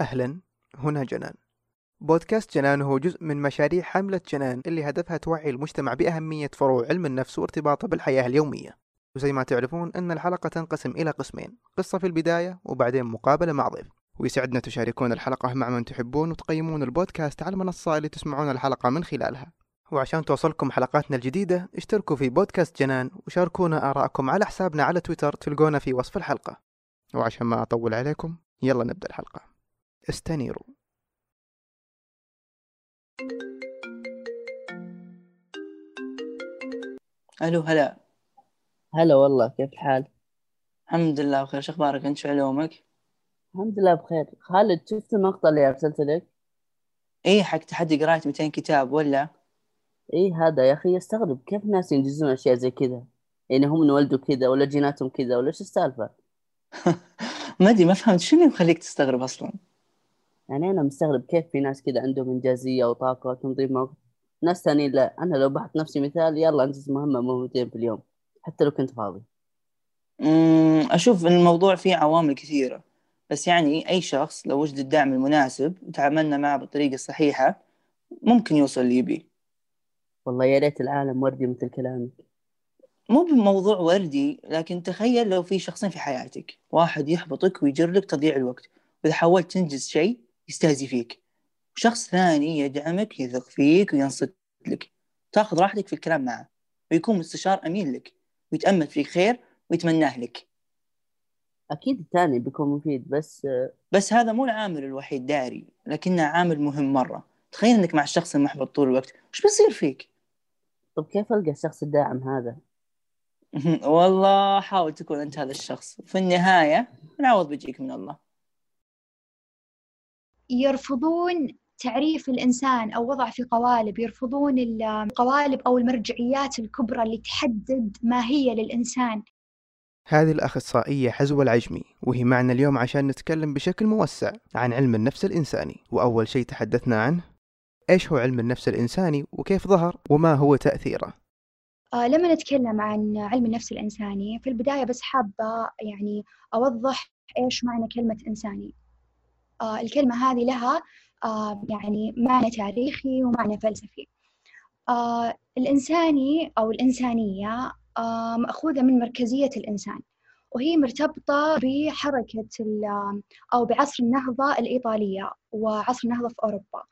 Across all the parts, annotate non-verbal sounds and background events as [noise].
أهلا. هنا جنان. بودكاست جنان هو جزء من مشاريع حملة جنان اللي هدفها توعي المجتمع بأهمية فروع علم النفس وارتباطه بالحياة اليومية. وزي ما تعرفون أن الحلقة تنقسم إلى قسمين قصة في البداية وبعدين مقابلة مع ضيف. ويسعدنا تشاركون الحلقة مع من تحبون وتقيمون البودكاست على المنصة اللي تسمعون الحلقة من خلالها. وعشان توصلكم حلقاتنا الجديدة اشتركوا في بودكاست جنان وشاركونا آراءكم على حسابنا على تويتر تلقونا في وصف الحلقة. وعشان ما أطول عليكم يلا نبدأ الحلقة. استنيروا ألو هلا هلا والله كيف الحال؟ الحمد لله بخير شو أخبارك أنت شو علومك؟ الحمد لله بخير خالد شفت المقطع اللي أرسلته لك؟ إيه حق تحدي قراءة 200 كتاب ولا؟ اي هذا يا أخي استغرب كيف الناس ينجزون أشياء زي كذا؟ يعني هم انولدوا كذا ولا جيناتهم كذا ولا إيش السالفة؟ [laughs] ما أدري ما فهمت شنو اللي مخليك تستغرب أصلا؟ يعني أنا مستغرب كيف في ناس كذا عندهم إنجازية وطاقة وتنظيم وقت ناس ثانيين لا أنا لو بحط نفسي مثال يلا أنجز مهمة مهمتين في اليوم حتى لو كنت فاضي. أشوف إن الموضوع فيه عوامل كثيرة بس يعني أي شخص لو وجد الدعم المناسب وتعاملنا معه بالطريقة الصحيحة ممكن يوصل اللي يبيه. والله يا ريت العالم وردي مثل كلامك. مو بموضوع وردي لكن تخيل لو في شخصين في حياتك واحد يحبطك ويجر لك تضييع الوقت وإذا حاولت تنجز شيء يستهزي فيك. وشخص ثاني يدعمك يثق فيك وينصت لك. تاخذ راحتك في الكلام معه. ويكون مستشار أمين لك. ويتأمل فيك خير ويتمناه لك. أكيد الثاني بيكون مفيد بس بس هذا مو العامل الوحيد داري لكنه عامل مهم مرة. تخيل إنك مع الشخص المحبط طول الوقت. وش بيصير فيك؟ طب كيف ألقى الشخص الداعم هذا؟ [laughs] والله حاول تكون أنت هذا الشخص. في النهاية العوض بيجيك من الله. يرفضون تعريف الإنسان أو وضع في قوالب يرفضون القوالب أو المرجعيات الكبرى اللي تحدد ما هي للإنسان. هذه الأخصائية حزوة العجمي وهي معنا اليوم عشان نتكلم بشكل موسع عن علم النفس الإنساني. وأول شيء تحدثنا عنه إيش هو علم النفس الإنساني وكيف ظهر وما هو تأثيره؟ آه لما نتكلم عن علم النفس الإنساني في البداية بس حابة يعني أوضح إيش معنى كلمة إنساني. الكلمة هذه لها آه يعني معنى تاريخي ومعنى فلسفي. آه الإنساني أو الإنسانية آه مأخوذة من مركزية الإنسان وهي مرتبطة بحركة أو بعصر النهضة الإيطالية وعصر النهضة في أوروبا.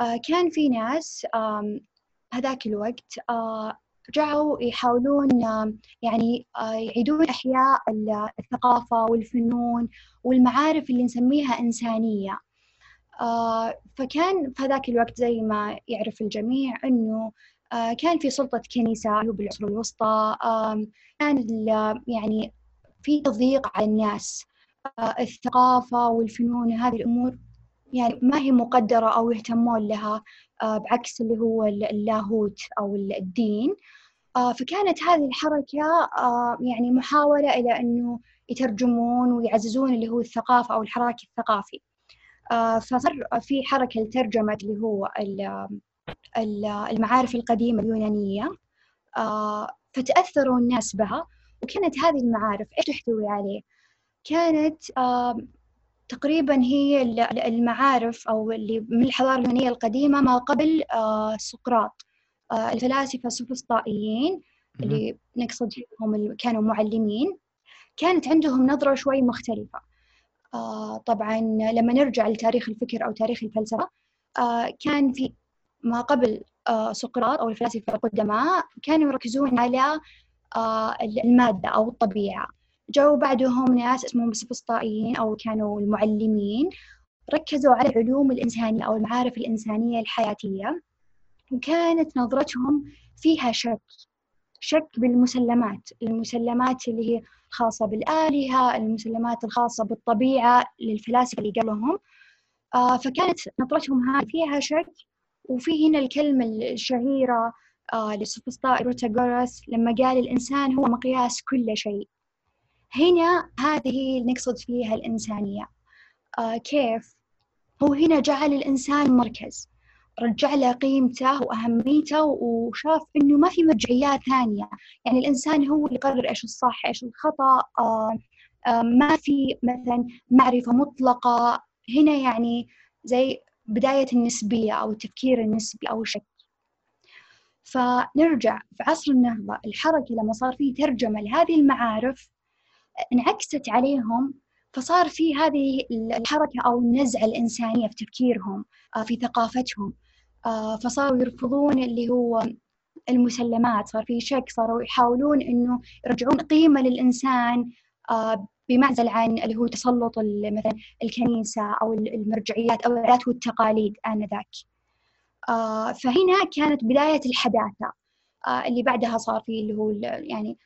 آه كان في ناس هذاك الوقت آه رجعوا يحاولون يعني آه يعيدون إحياء ال- الثقافة والفنون والمعارف اللي نسميها إنسانية. آه فكان في هذاك الوقت زي ما يعرف الجميع أنه آه كان في سلطة كنيسة بالعصور الوسطى كان يعني في تضييق على الناس. الثقافة والفنون وهذه الأمور يعني ما هي مقدرة أو يهتمون لها. بعكس اللي هو ال- اللاهوت أو ال- الدين. آه فكانت هذه الحركة آه يعني محاولة إلى أنه يترجمون ويعززون اللي هو الثقافة أو الحراك الثقافي. آه فصار في حركة لترجمة اللي هو ال- ال- المعارف القديمة اليونانية. آه فتأثروا الناس بها. وكانت هذه المعارف إيش تحتوي عليه؟ كانت آه تقريبا هي ال- ال- المعارف أو اللي من الحضارة اليونانية القديمة ما قبل آه سقراط. آه الفلاسفة السوفسطائيين اللي نقصد فيهم كانوا معلمين. كانت عندهم نظرة شوي مختلفة. آه طبعا لما نرجع لتاريخ الفكر أو تاريخ الفلسفة كان في ما قبل سقراط أو الفلاسفة القدماء كانوا يركزون على المادة أو الطبيعة. جو بعدهم ناس اسمهم السفسطائيين أو كانوا المعلمين ركزوا على العلوم الإنسانية أو المعارف الإنسانية الحياتية. وكانت نظرتهم فيها شك شك بالمسلمات المسلمات اللي هي خاصة بالآلهة المسلمات الخاصة بالطبيعة للفلاسفة اللي قبلهم. آه فكانت نظرتهم هذه فيها شك. وفي هنا الكلمة الشهيرة آه للسوفسطائي بروتاغوراس لما قال الإنسان هو مقياس كل شيء. هنا هذه اللي نقصد فيها الإنسانية. آه كيف؟ هو هنا جعل الإنسان مركز رجع له قيمته وأهميته وشاف إنه ما في مرجعيات ثانية. يعني الإنسان هو اللي يقرر إيش الصح إيش الخطأ. آه آه ما في مثلا معرفة مطلقة. هنا يعني زي بداية النسبية أو التفكير النسبي أو الشك فنرجع في عصر النهضة الحركة لما صار فيه ترجمة لهذه المعارف انعكست عليهم فصار في هذه الحركة أو النزعة الإنسانية في تفكيرهم آه، في ثقافتهم آه، فصاروا يرفضون اللي هو المسلمات صار في شك صاروا يحاولون إنه يرجعون قيمة للإنسان آه، بمعزل عن اللي هو تسلط مثلا الكنيسة أو المرجعيات أو العادات والتقاليد آنذاك. فهنا كانت بداية الحداثة اللي بعدها صار في اللي هو يعني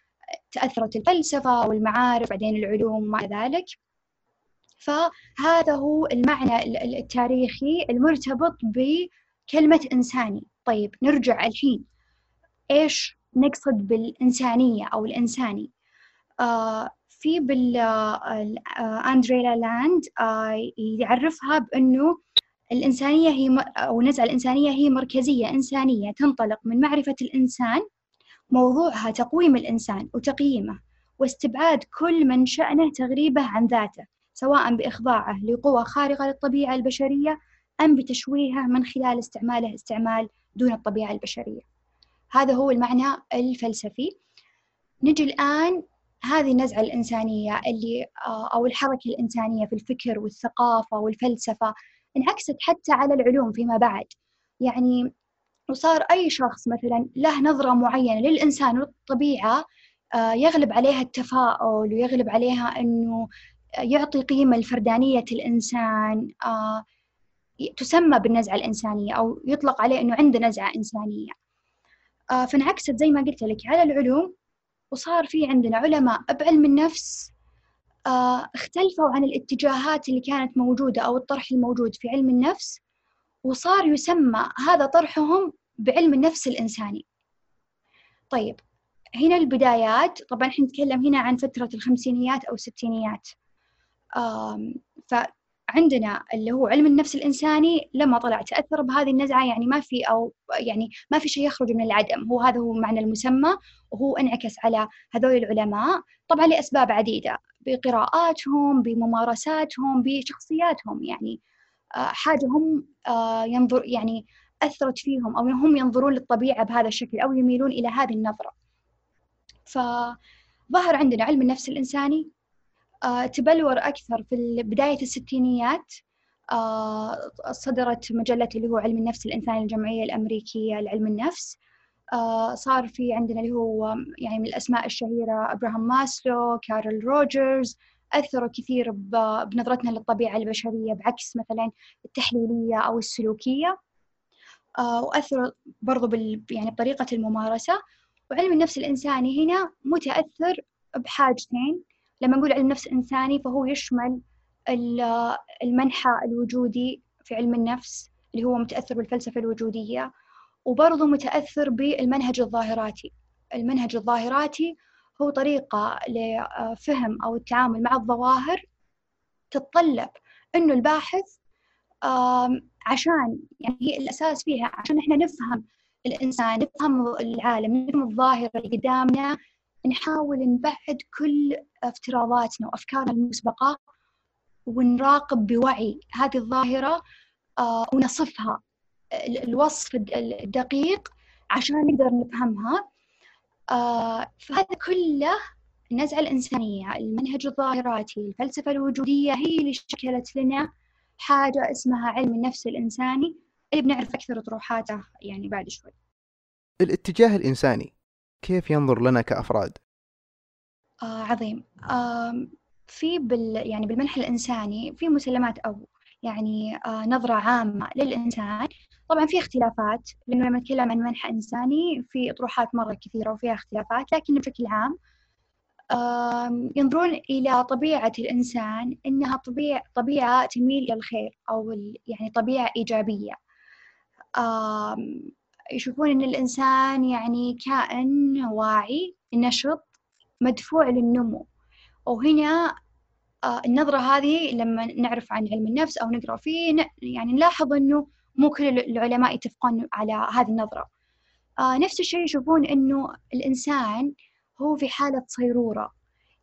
تأثرت الفلسفة والمعارف بعدين العلوم وما ذلك. فهذا هو المعنى التاريخي المرتبط بكلمة إنساني. طيب نرجع الحين إيش نقصد بالإنسانية أو الإنساني آه في بال آه أندريلا لاند آه يعرفها بأنه الإنسانية هي أو نزعة الإنسانية هي مركزية إنسانية تنطلق من معرفة الإنسان موضوعها تقويم الإنسان وتقييمه واستبعاد كل من شأنه تغريبه عن ذاته سواء بإخضاعه لقوى خارقة للطبيعة البشرية أم بتشويهه من خلال استعماله استعمال دون الطبيعة البشرية. هذا هو المعنى الفلسفي. نجي الآن هذه النزعة الإنسانية اللي آه، أو الحركة الإنسانية في الفكر والثقافة والفلسفة انعكست حتى على العلوم فيما بعد. يعني وصار أي شخص مثلا له نظرة معينة للإنسان والطبيعة آه، يغلب عليها التفاؤل ويغلب عليها أنه يعطي قيمة لفردانية الإنسان آه، تسمى بالنزعة الإنسانية أو يطلق عليه أنه عنده نزعة إنسانية. آه، فانعكست زي ما قلت لك على العلوم وصار في عندنا علماء بعلم النفس اختلفوا عن الاتجاهات اللي كانت موجودة أو الطرح الموجود في علم النفس وصار يسمى هذا طرحهم بعلم النفس الإنساني. طيب هنا البدايات طبعا إحنا نتكلم هنا عن فترة الخمسينيات أو الستينيات. عندنا اللي هو علم النفس الإنساني لما طلع تأثر بهذه النزعة يعني ما في أو يعني ما في شيء يخرج من العدم. هو هذا هو معنى المسمى وهو انعكس على هذول العلماء طبعا لأسباب عديدة. بقراءاتهم بممارساتهم بشخصياتهم يعني حاجة هم آه، ينظر يعني أثرت فيهم أو هم ينظرون للطبيعة بهذا الشكل أو يميلون إلى هذه النظرة. فظهر عندنا علم النفس الإنساني آه، تبلور أكثر في بداية الستينيات آه، صدرت مجلة اللي هو علم النفس الإنساني الجمعية الأمريكية لعلم النفس. آه، صار في عندنا اللي هو يعني من الأسماء الشهيرة أبراهام ماسلو كارل روجرز أثروا كثير بنظرتنا للطبيعة البشرية بعكس مثلا التحليلية أو السلوكية. وأثروا برضو بال يعني بطريقة الممارسة. وعلم النفس الإنساني هنا متأثر بحاجتين. لما نقول علم نفس إنساني فهو يشمل المنحى الوجودي في علم النفس اللي هو متأثر بالفلسفة الوجودية. وبرضه متأثر بالمنهج الظاهراتي. المنهج الظاهراتي هو طريقة لفهم أو التعامل مع الظواهر تتطلب أنه الباحث عشان يعني هي الأساس فيها عشان إحنا نفهم الإنسان نفهم العالم نفهم الظاهرة اللي قدامنا نحاول نبعد كل افتراضاتنا وأفكارنا المسبقة ونراقب بوعي هذه الظاهرة آه، ونصفها الوصف الدقيق عشان نقدر نفهمها. آه، فهذا كله النزعة الإنسانية المنهج الظاهراتي الفلسفة الوجودية هي اللي شكلت لنا حاجة اسمها علم النفس الإنساني. اللي بنعرف أكثر طروحاته يعني بعد شوي. الاتجاه الإنساني كيف ينظر لنا كأفراد؟ آه عظيم. آه في بال يعني بالمنح الإنساني في مسلمات أو يعني آه نظرة عامة للإنسان طبعا في اختلافات لأنه لما نتكلم عن منح إنساني في أطروحات مرة كثيرة وفيها اختلافات لكن بشكل عام ينظرون إلى طبيعة الإنسان إنها طبيعة طبيعة تميل إلى الخير أو يعني طبيعة إيجابية. يشوفون إن الإنسان يعني كائن واعي نشط مدفوع للنمو. وهنا آه، النظرة هذه لما نعرف عن علم النفس أو نقرأ فيه يعني نلاحظ أنه مو كل العلماء يتفقون على هذه النظرة. آه، نفس الشيء يشوفون أنه الإنسان هو في حالة صيرورة.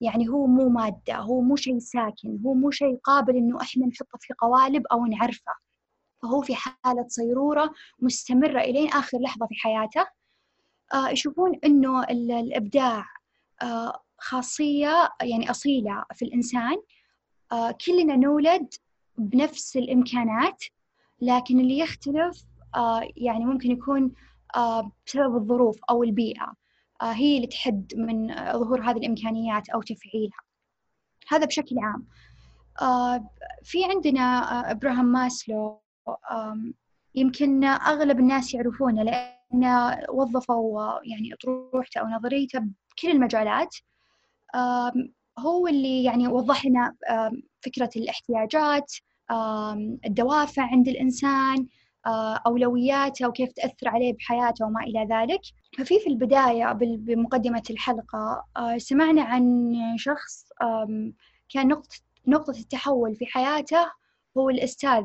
يعني هو مو مادة هو مو شيء ساكن هو مو شيء قابل إنه إحنا نحطه في قوالب أو نعرفه. فهو في حالة صيرورة مستمرة إلين آخر لحظة في حياته. آه يشوفون إنه الإبداع آه خاصية يعني أصيلة في الإنسان. آه كلنا نولد بنفس الإمكانات. لكن اللي يختلف آه يعني ممكن يكون آه بسبب الظروف أو البيئة آه هي اللي تحد من ظهور هذه الإمكانيات أو تفعيلها. هذا بشكل عام. في عندنا إبراهام ماسلو يمكن أغلب الناس يعرفونه لأن وظفوا يعني أطروحته أو نظريته بكل المجالات. هو اللي يعني وضح لنا فكرة الاحتياجات الدوافع عند الإنسان أولوياته وكيف تأثر عليه بحياته وما إلى ذلك. ففي في البداية بمقدمة الحلقة سمعنا عن شخص كان نقطة التحول في حياته هو الأستاذ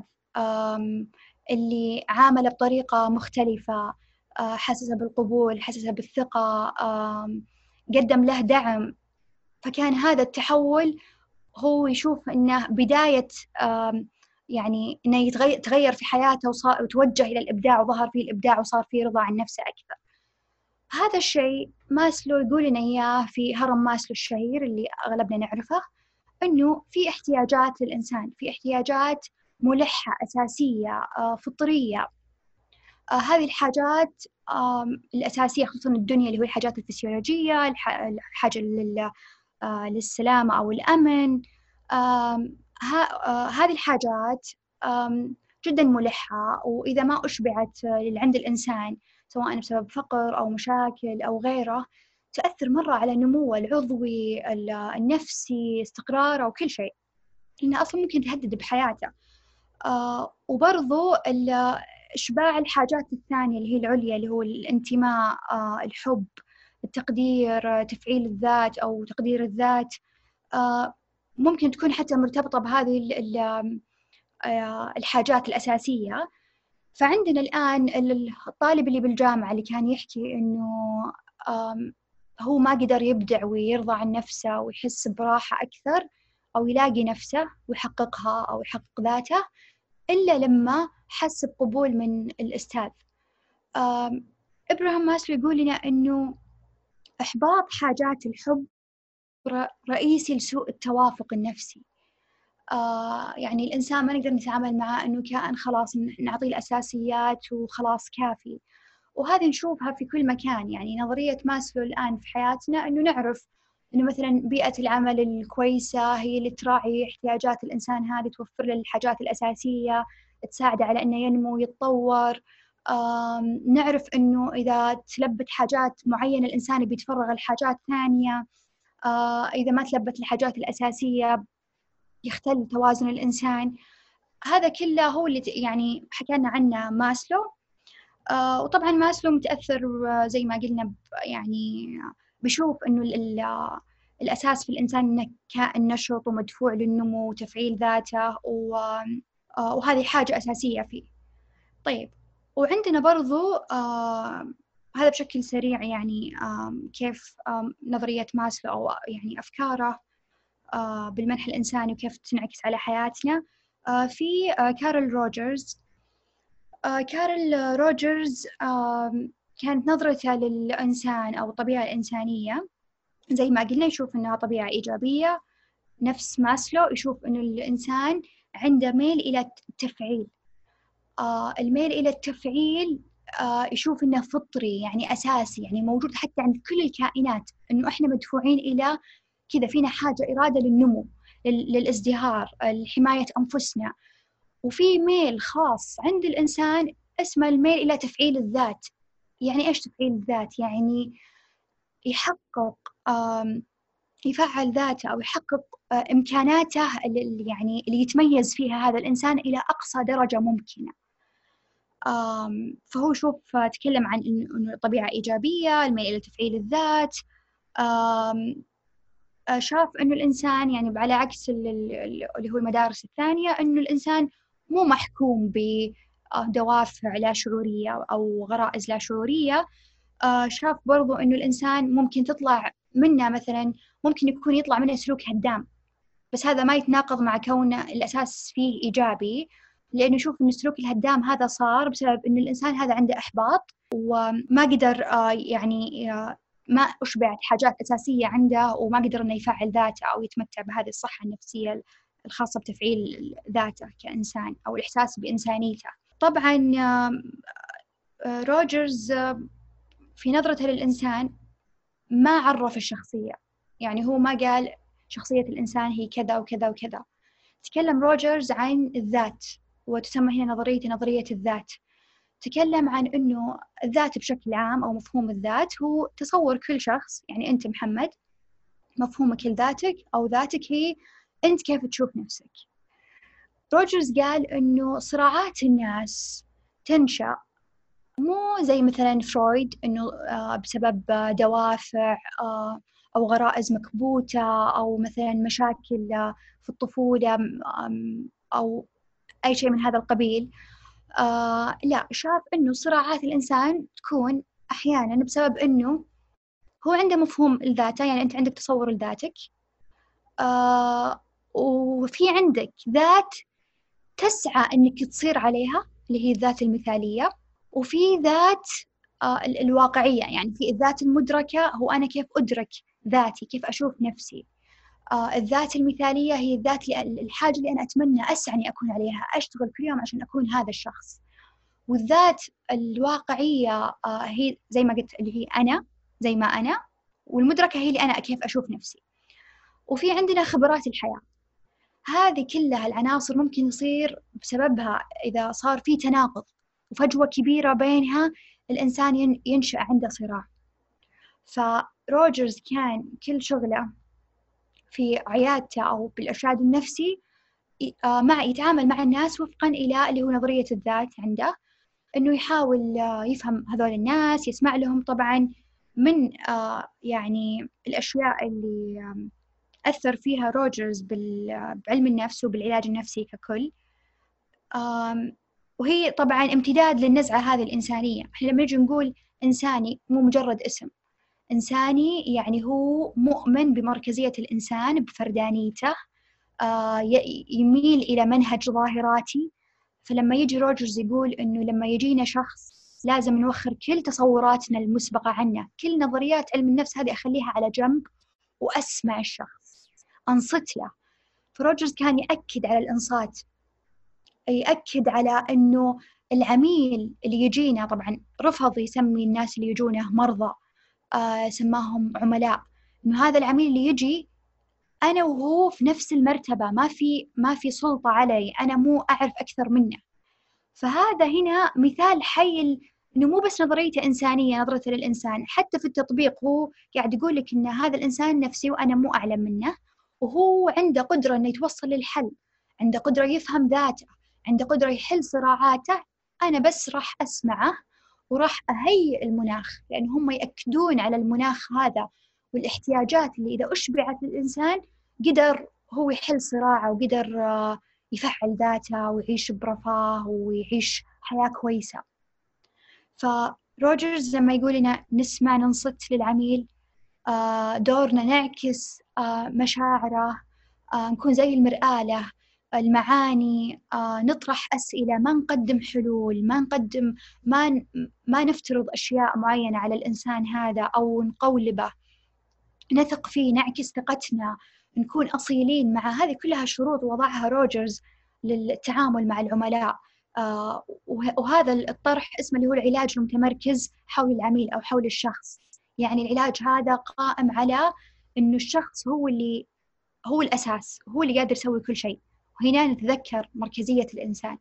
اللي عامله بطريقة مختلفة حسسه بالقبول حسسه بالثقة قدم له دعم. فكان هذا التحول هو يشوف إنه بداية يعني إنه يتغير في حياته وصار وتوجه إلى الإبداع وظهر فيه الإبداع وصار فيه رضا عن نفسه أكثر. هذا الشيء ماسلو يقول لنا إياه في هرم ماسلو الشهير اللي أغلبنا نعرفه إنه في احتياجات للإنسان، في احتياجات ملحة أساسية فطرية هذه الحاجات الأساسية خصوصا الدنيا اللي هو الحاجات الفسيولوجية الحاجة للسلامة أو الأمن. هذه الحاجات جدا ملحة وإذا ما أشبعت عند الإنسان سواء بسبب فقر أو مشاكل أو غيره تأثر مرة على نموه العضوي النفسي استقراره وكل شيء. لأنها أصلا ممكن تهدد بحياته. آه وبرضو إشباع الحاجات الثانية اللي هي العليا اللي هو الانتماء آه الحب. التقدير تفعيل الذات أو تقدير الذات. آه ممكن تكون حتى مرتبطة بهذه آه الحاجات الأساسية. فعندنا الآن الطالب اللي بالجامعة اللي كان يحكي إنه هو ما قدر يبدع ويرضى عن نفسه ويحس براحة أكثر أو يلاقي نفسه ويحققها أو يحقق ذاته إلا لما حس بقبول من الأستاذ. إبراهام ماسلو يقول لنا إنه إحباط حاجات الحب رئيسي لسوء التوافق النفسي. آه يعني الإنسان ما نقدر نتعامل معه إنه كائن خلاص نعطيه الأساسيات وخلاص كافي. وهذه نشوفها في كل مكان يعني نظرية ماسلو الآن في حياتنا إنه نعرف إنه مثلا بيئة العمل الكويسة هي اللي تراعي احتياجات الإنسان هذه توفر له الحاجات الأساسية تساعده على إنه ينمو ويتطور. نعرف إنه إذا تلبت حاجات معينة الإنسان بيتفرغ لحاجات ثانية إذا ما تلبت الحاجات الأساسية يختل توازن الإنسان. هذا كله هو اللي يعني حكينا عنه ماسلو. وطبعا ماسلو متأثر زي ما قلنا يعني بشوف إنه الأساس في الإنسان إنه كائن نشط ومدفوع للنمو وتفعيل ذاته وهذه حاجة أساسية فيه. طيب وعندنا برضو هذا بشكل سريع يعني كيف نظرية ماسلو أو يعني أفكاره بالمنحى الإنساني وكيف تنعكس على حياتنا. في كارل روجرز. كارل روجرز كانت نظرته للإنسان أو الطبيعة الإنسانية. زي ما قلنا يشوف إنها طبيعة إيجابية. نفس ماسلو يشوف إنه الإنسان عنده ميل إلى التفعيل. آه الميل إلى التفعيل آه يشوف إنه فطري يعني أساسي يعني موجود حتى عند كل الكائنات إنه إحنا مدفوعين إلى كذا فينا حاجة إرادة للنمو للازدهار لحماية أنفسنا. وفي ميل خاص عند الإنسان اسمه الميل إلى تفعيل الذات. يعني إيش تفعيل الذات؟ يعني يحقق يفعل ذاته أو يحقق إمكاناته اللي يعني اللي يتميز فيها هذا الإنسان إلى أقصى درجة ممكنة. فهو شوف تكلم عن إنه طبيعة إيجابية الميل إلى تفعيل الذات. شاف إنه الإنسان يعني على عكس اللي هو المدارس الثانية إنه الإنسان مو محكوم بدوافع لا شعورية أو غرائز لا شعورية. شاف برضو إنه الإنسان ممكن تطلع منه مثلا ممكن يكون يطلع منه سلوك هدام بس هذا ما يتناقض مع كون الأساس فيه إيجابي. لأنه يشوف إن السلوك الهدام هذا صار بسبب إن الإنسان هذا عنده إحباط وما قدر آه، يعني آه، ما أشبعت حاجات أساسية عنده وما قدر إنه يفعل ذاته أو يتمتع بهذه الصحة النفسية الخاصة بتفعيل ذاته كإنسان أو الإحساس بإنسانيته. طبعا آه، روجرز في نظرته للإنسان ما عرف الشخصية. يعني هو ما قال شخصية الإنسان هي كذا وكذا وكذا. تكلم روجرز عن الذات. وتسمى هنا نظرية نظرية الذات. تكلم عن أنه الذات بشكل عام أو مفهوم الذات هو تصور كل شخص يعني أنت محمد مفهومك لذاتك أو ذاتك هي أنت كيف تشوف نفسك. روجرز قال أنه صراعات الناس تنشأ مو زي مثلا فرويد أنه آه، بسبب دوافع آه، أو غرائز مكبوتة أو مثلا مشاكل في الطفولة أو أي شيء من هذا القبيل. آه لا شاف إنه صراعات الإنسان تكون أحيانا بسبب إنه هو عنده مفهوم لذاته يعني أنت عندك تصور لذاتك. آه وفي عندك ذات تسعى إنك تصير عليها اللي هي الذات المثالية وفي ذات آه الواقعية. يعني في الذات المدركة هو أنا كيف أدرك ذاتي كيف أشوف نفسي. الذات المثالية هي الذات الحاجة اللي أنا أتمنى أسعى إني أكون عليها أشتغل كل يوم عشان أكون هذا الشخص. والذات الواقعية آه هي زي ما قلت اللي هي أنا زي ما أنا والمدركة هي اللي أنا كيف أشوف نفسي. وفي عندنا خبرات الحياة. هذه كلها العناصر ممكن يصير بسببها إذا صار في تناقض وفجوة كبيرة بينها الإنسان ينشأ عنده صراع. فروجرز كان كل شغلة في عيادته أو بالإرشاد النفسي آه، مع يتعامل مع الناس وفقا إلى اللي هو نظرية الذات عنده. إنه يحاول آه، يفهم هذول الناس يسمع لهم. طبعا من آه، يعني الأشياء اللي أثر فيها روجرز بعلم النفس وبالعلاج النفسي ككل. وهي طبعا امتداد للنزعة هذه الإنسانية. إحنا لما نجي نقول إنساني مو مجرد اسم. إنساني يعني هو مؤمن بمركزية الإنسان بفردانيته آه يميل إلى منهج ظاهراتي. فلما يجي روجرز يقول إنه لما يجينا شخص لازم نوخر كل تصوراتنا المسبقة عنه كل نظريات علم النفس هذه أخليها على جنب وأسمع الشخص أنصت له. فروجرز كان يأكد على الإنصات يأكد على أنه العميل اللي يجينا طبعا رفض يسمي الناس اللي يجونه مرضى. آه سماهم عملاء. إنه هذا العميل اللي يجي أنا وهو في نفس المرتبة ما في ما في سلطة علي أنا مو أعرف أكثر منه. فهذا هنا مثال حي إنه مو بس نظريته إنسانية نظرته للإنسان حتى في التطبيق هو قاعد يقول لك إن هذا الإنسان نفسي وأنا مو أعلم منه وهو عنده قدرة إنه يتوصل للحل عنده قدرة يفهم ذاته عنده قدرة يحل صراعاته. أنا بس راح أسمعه وراح أهيئ المناخ لأن هم يأكدون على المناخ هذا والاحتياجات اللي إذا أشبعت للإنسان قدر هو يحل صراعه وقدر آه، يفعل ذاته ويعيش برفاه ويعيش حياة كويسة. فروجرز لما يقول لنا نسمع ننصت للعميل آه، دورنا نعكس آه، مشاعره نكون زي المرآة له المعاني آه، نطرح أسئلة ما نقدم حلول ما نقدم ما ما نفترض أشياء معينة على الإنسان هذا أو نقولبه. نثق فيه نعكس ثقتنا نكون أصيلين مع هذه كلها شروط وضعها روجرز للتعامل مع العملاء. آه، وهذا الطرح اسمه اللي هو العلاج المتمركز حول العميل أو حول الشخص. يعني العلاج هذا قائم على إنه الشخص هو اللي هو الأساس هو اللي قادر يسوي كل شيء. وهنا نتذكر مركزية الإنسان.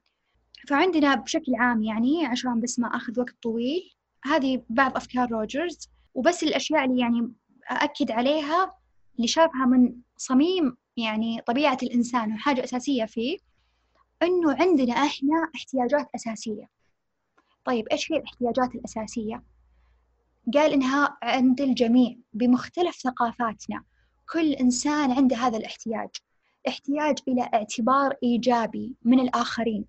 فعندنا بشكل عام يعني عشان بس ما أخذ وقت طويل. هذه بعض أفكار روجرز. وبس الأشياء اللي يعني أأكد عليها اللي شافها من صميم يعني طبيعة الإنسان وحاجة أساسية فيه إنه عندنا إحنا احتياجات أساسية. طيب إيش هي الاحتياجات الأساسية؟ قال إنها عند الجميع بمختلف ثقافاتنا. كل إنسان عنده هذا الاحتياج. احتياج إلى اعتبار إيجابي من الآخرين.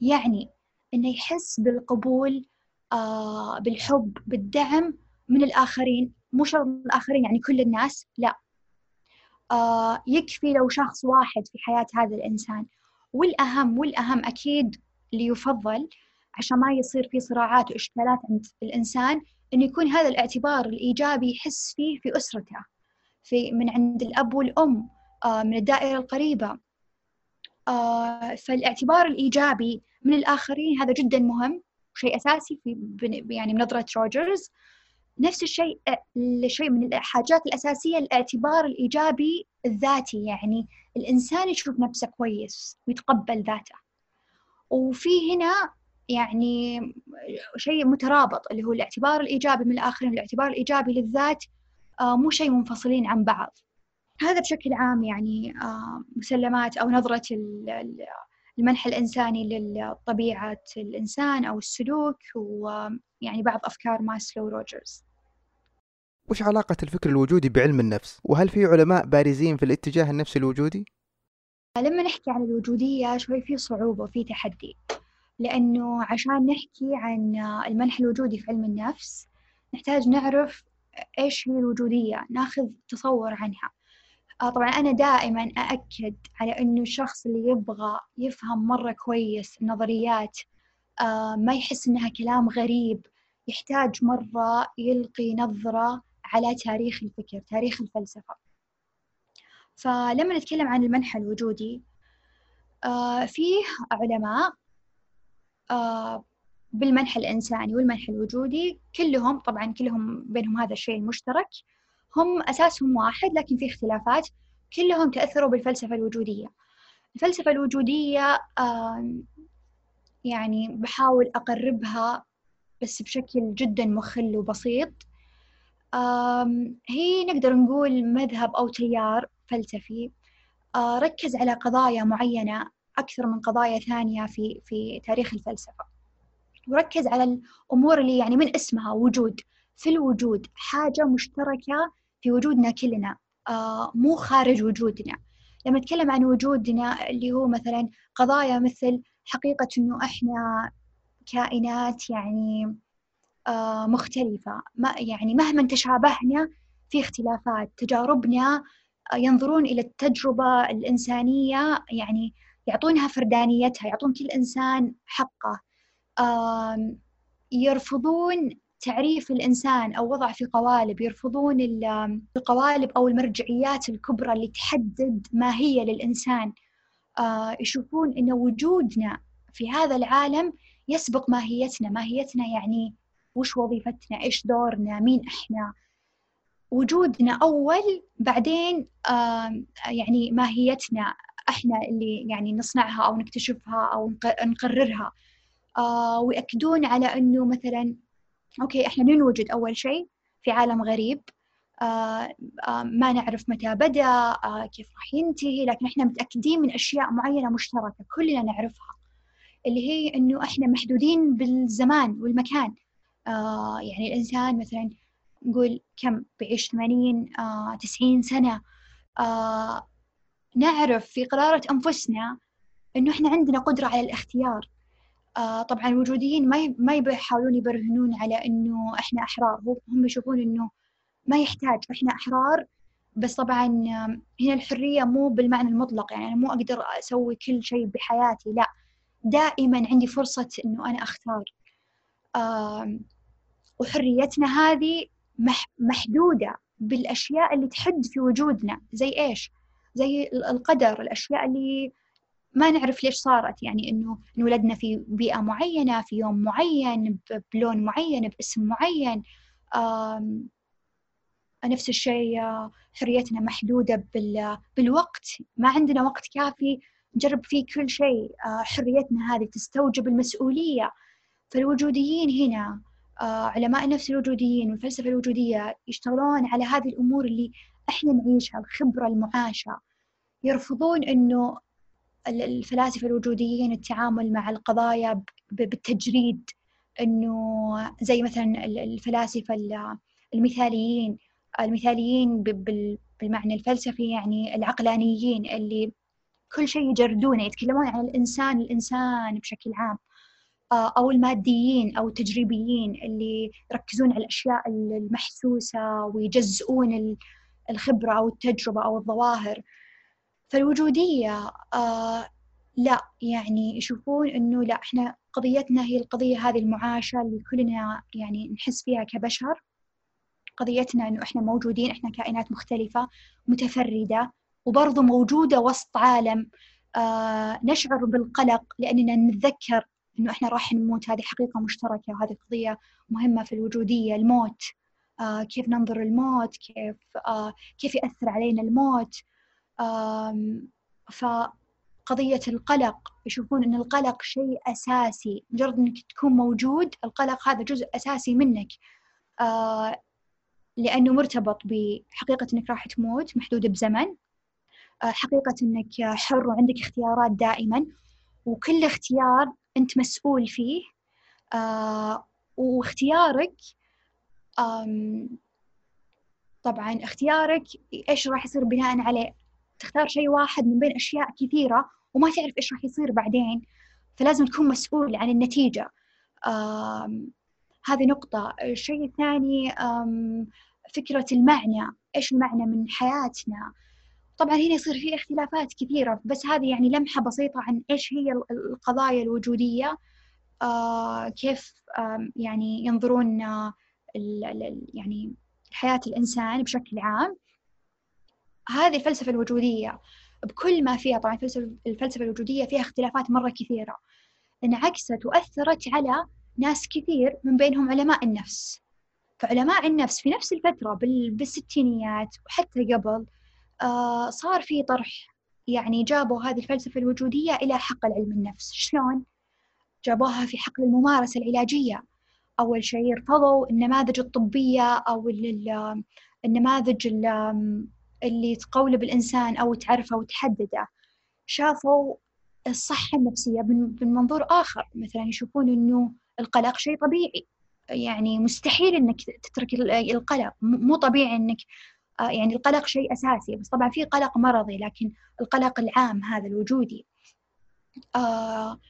يعني إنه يحس بالقبول آه بالحب بالدعم من الآخرين. مو شرط الآخرين يعني كل الناس لا. آه يكفي لو شخص واحد في حياة هذا الإنسان. والأهم والأهم أكيد اللي يفضل عشان ما يصير في صراعات وإشكالات عند الإنسان إنه يكون هذا الاعتبار الإيجابي يحس فيه في أسرته في من عند الأب والأم. من الدائرة القريبة. آه فالاعتبار الإيجابي من الآخرين هذا جدا مهم شيء أساسي في يعني بنظرة روجرز. نفس الشيء الشيء من الحاجات الأساسية الاعتبار الإيجابي الذاتي يعني الإنسان يشوف نفسه كويس ويتقبل ذاته. وفي هنا يعني شيء مترابط اللي هو الاعتبار الإيجابي من الآخرين والاعتبار الإيجابي للذات آه مو شيء منفصلين عن بعض. هذا بشكل عام يعني آه مسلمات أو نظرة المنحى الإنساني لطبيعة الإنسان أو السلوك ويعني بعض أفكار ماسلو روجرز وش علاقة الفكر الوجودي بعلم النفس؟ وهل في علماء بارزين في الاتجاه النفسي الوجودي؟ لما نحكي عن الوجودية شوي في صعوبة وفي تحدي لأنه عشان نحكي عن المنح الوجودي في علم النفس نحتاج نعرف إيش هي الوجودية ناخذ تصور عنها آه طبعا أنا دائما أأكد على إنه الشخص اللي يبغى يفهم مرة كويس النظريات آه ما يحس إنها كلام غريب يحتاج مرة يلقي نظرة على تاريخ الفكر تاريخ الفلسفة. فلما نتكلم عن المنح الوجودي آه فيه علماء آه بالمنح الإنساني والمنح الوجودي كلهم طبعا كلهم بينهم هذا الشيء المشترك هم أساسهم واحد لكن في اختلافات كلهم تأثروا بالفلسفة الوجودية. الفلسفة الوجودية يعني بحاول أقربها بس بشكل جدا مخل وبسيط. هي نقدر نقول مذهب أو تيار فلسفي. ركز على قضايا معينة أكثر من قضايا ثانية في في تاريخ الفلسفة. وركز على الأمور اللي يعني من اسمها وجود. في الوجود حاجة مشتركة في وجودنا كلنا آه مو خارج وجودنا. لما نتكلم عن وجودنا اللي هو مثلا قضايا مثل حقيقة إنه إحنا كائنات يعني آه مختلفة ما يعني مهما تشابهنا في اختلافات تجاربنا آه ينظرون إلى التجربة الإنسانية يعني يعطونها فردانيتها يعطون كل إنسان حقه يرفضون تعريف الإنسان أو وضع في قوالب يرفضون القوالب أو المرجعيات الكبرى اللي تحدد ماهية للإنسان. آه، يشوفون أن وجودنا في هذا العالم يسبق ماهيتنا. ماهيتنا يعني وش وظيفتنا؟ إيش دورنا؟ مين إحنا؟ وجودنا أول بعدين يعني ماهيتنا إحنا اللي يعني نصنعها أو نكتشفها أو نقررها. آه، ويأكدون على أنه مثلا أوكي إحنا ننوجد أول شيء في عالم غريب. آه آه ما نعرف متى بدأ آه كيف راح ينتهي لكن إحنا متأكدين من أشياء معينة مشتركة كلنا نعرفها اللي هي إنه إحنا محدودين بالزمان والمكان. آه يعني الإنسان مثلا نقول كم؟ بعيش 80 آه 90 سنة. آه نعرف في قرارة أنفسنا إنه إحنا عندنا قدرة على الاختيار. آه طبعا الوجوديين ما ما يحاولون يبرهنون على إنه إحنا أحرار. هم يشوفون إنه ما يحتاج إحنا أحرار بس طبعا هنا الحرية مو بالمعنى المطلق. يعني أنا مو أقدر أسوي كل شيء بحياتي لا. دائما عندي فرصة إنه أنا أختار. وحريتنا هذه محدودة بالأشياء اللي تحد في وجودنا. زي إيش؟ زي القدر الأشياء اللي ما نعرف ليش صارت. يعني إنه انولدنا في بيئة معينة في يوم معين بلون معين باسم معين. نفس الشيء حريتنا محدودة بالوقت. ما عندنا وقت كافي نجرب فيه كل شيء. حريتنا هذه تستوجب المسؤولية. فالوجوديين هنا علماء النفس الوجوديين والفلسفة الوجودية يشتغلون على هذه الأمور اللي إحنا نعيشها الخبرة المعاشة. يرفضون إنه الفلاسفة الوجوديين التعامل مع القضايا بالتجريد. إنه زي مثلا الفلاسفة المثاليين المثاليين بالمعنى الفلسفي يعني العقلانيين اللي كل شيء يجردونه يتكلمون عن الإنسان الإنسان بشكل عام. آه، أو الماديين أو التجريبيين اللي يركزون على الأشياء المحسوسة ويجزئون ال- الخبرة أو التجربة أو الظواهر. فالوجودية آه لا يعني يشوفون إنه لا إحنا قضيتنا هي القضية هذه المعاشة اللي كلنا يعني نحس فيها كبشر. قضيتنا إنه إحنا موجودين إحنا كائنات مختلفة متفردة وبرضو موجودة وسط عالم. آه نشعر بالقلق لأننا نتذكر إنه إحنا راح نموت. هذه حقيقة مشتركة وهذه قضية مهمة في الوجودية الموت. آه كيف ننظر الموت كيف آه كيف يأثر علينا الموت. فقضية القلق. يشوفون أن القلق شيء أساسي مجرد أنك تكون موجود القلق هذا جزء أساسي منك. لأنه مرتبط بحقيقة أنك راح تموت محدودة بزمن. حقيقة أنك حر وعندك اختيارات دائما. وكل اختيار أنت مسؤول فيه. واختيارك طبعا اختيارك إيش راح يصير بناء عليه؟ تختار شيء واحد من بين أشياء كثيرة وما تعرف إيش راح يصير بعدين فلازم تكون مسؤول عن النتيجة. آم، هذه نقطة. الشيء الثاني فكرة المعنى. إيش المعنى من حياتنا؟ طبعا هنا يصير في اختلافات كثيرة بس هذه يعني لمحة بسيطة عن إيش هي ال- القضايا الوجودية. آه، كيف آم، يعني ينظرون آه، يعني حياة الإنسان بشكل عام. هذه الفلسفة الوجودية بكل ما فيها طبعا الفلسفة الوجودية فيها اختلافات مرة كثيرة انعكست وأثرت على ناس كثير من بينهم علماء النفس. فعلماء النفس في نفس الفترة بال- بالستينيات وحتى قبل آه صار في طرح يعني جابوا هذه الفلسفة الوجودية إلى حقل علم النفس. شلون؟ جابوها في حقل الممارسة العلاجية. أول شيء رفضوا النماذج الطبية أو ال- النماذج ال- اللي تقولب الإنسان أو تعرفه وتحدده شافوا الصحة النفسية من من منظور آخر مثلا يشوفون إنه القلق شيء طبيعي. يعني مستحيل إنك تترك ال- القلق. مو طبيعي إنك آه، يعني القلق شيء أساسي. بس طبعا في قلق مرضي لكن القلق العام هذا الوجودي. آه